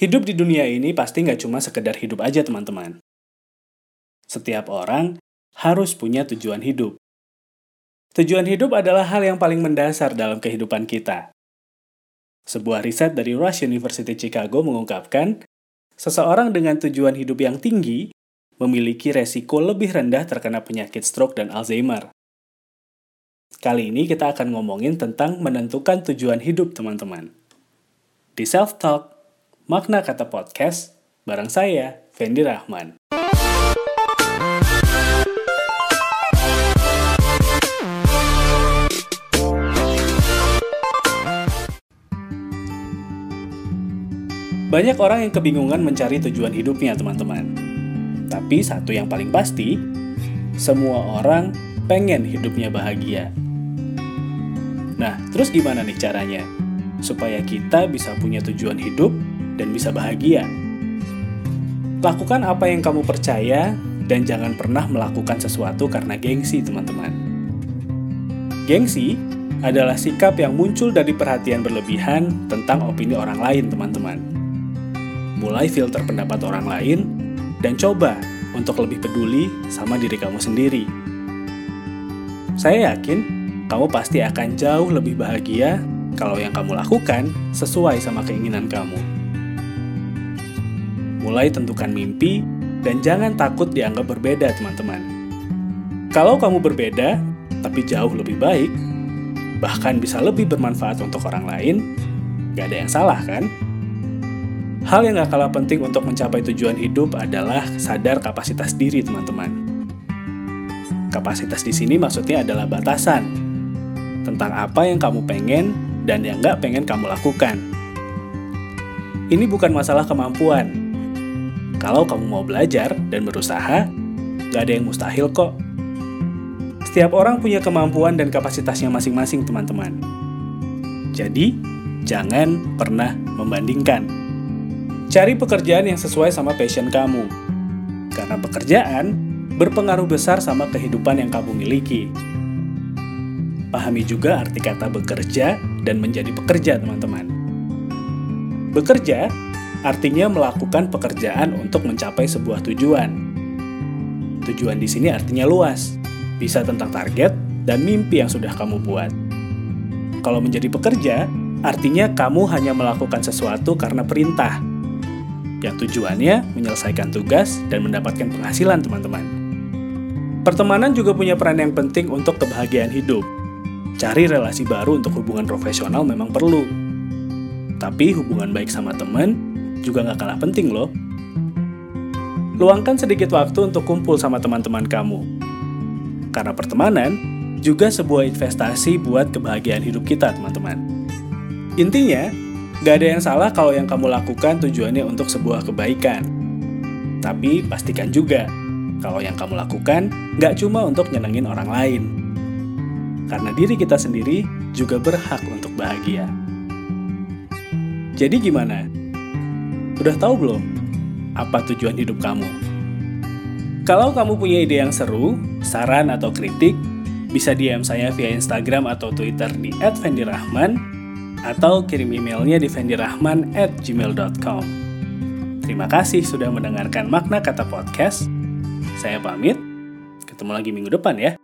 Hidup di dunia ini pasti nggak cuma sekedar hidup aja teman-teman. Setiap orang harus punya tujuan hidup. Tujuan hidup adalah hal yang paling mendasar dalam kehidupan kita. Sebuah riset dari Rush University Chicago mengungkapkan, seseorang dengan tujuan hidup yang tinggi memiliki resiko lebih rendah terkena penyakit stroke dan Alzheimer. Kali ini kita akan ngomongin tentang menentukan tujuan hidup teman-teman. Di Self Talk, Makna Kata Podcast, bareng saya, Fendi Rahman. Banyak orang yang kebingungan mencari tujuan hidupnya, teman-teman. Tapi satu yang paling pasti, semua orang pengen hidupnya bahagia. Nah, terus gimana nih caranya? Supaya kita bisa punya tujuan hidup dan bisa bahagia. Lakukan apa yang kamu percaya dan jangan pernah melakukan sesuatu karena gengsi, teman-teman. Gengsi adalah sikap yang muncul dari perhatian berlebihan tentang opini orang lain, teman-teman. Mulai filter pendapat orang lain dan coba untuk lebih peduli sama diri kamu sendiri. Saya yakin kamu pasti akan jauh lebih bahagia kalau yang kamu lakukan sesuai sama keinginan kamu. Mulai tentukan mimpi dan jangan takut dianggap berbeda, teman-teman. Kalau kamu berbeda, tapi jauh lebih baik, bahkan bisa lebih bermanfaat untuk orang lain, gak ada yang salah kan? Hal yang gak kalah penting untuk mencapai tujuan hidup adalah sadar kapasitas diri, teman-teman. Kapasitas di sini maksudnya adalah batasan tentang apa yang kamu pengen dan yang gak pengen kamu lakukan. Ini bukan masalah kemampuan, kalau kamu mau belajar dan berusaha, gak ada yang mustahil kok. Setiap orang punya kemampuan dan kapasitasnya masing-masing, teman-teman. Jadi, jangan pernah membandingkan. Cari pekerjaan yang sesuai sama passion kamu. Karena pekerjaan berpengaruh besar sama kehidupan yang kamu miliki. Pahami juga arti kata bekerja dan menjadi pekerja, teman-teman. Bekerja artinya melakukan pekerjaan untuk mencapai sebuah tujuan. Tujuan di sini artinya luas, bisa tentang target dan mimpi yang sudah kamu buat. Kalau menjadi pekerja, artinya kamu hanya melakukan sesuatu karena perintah, yang tujuannya menyelesaikan tugas dan mendapatkan penghasilan, teman-teman. Pertemanan juga punya peran yang penting untuk kebahagiaan hidup. Cari relasi baru untuk hubungan profesional memang perlu. Tapi hubungan baik sama teman juga nggak kalah penting loh. Luangkan sedikit waktu untuk kumpul sama teman-teman kamu. Karena pertemanan juga sebuah investasi buat kebahagiaan hidup kita, teman-teman. Intinya, nggak ada yang salah kalau yang kamu lakukan tujuannya untuk sebuah kebaikan. Tapi pastikan juga, kalau yang kamu lakukan nggak cuma untuk nyenengin orang lain. Karena diri kita sendiri juga berhak untuk bahagia. Jadi gimana? Udah tahu belum apa tujuan hidup kamu? Kalau kamu punya ide yang seru, saran atau kritik, bisa DM saya via Instagram atau Twitter di @fendirahman atau kirim emailnya di fendirahman@gmail.com. Terima kasih sudah mendengarkan makna kata podcast. Saya pamit. Ketemu lagi minggu depan ya.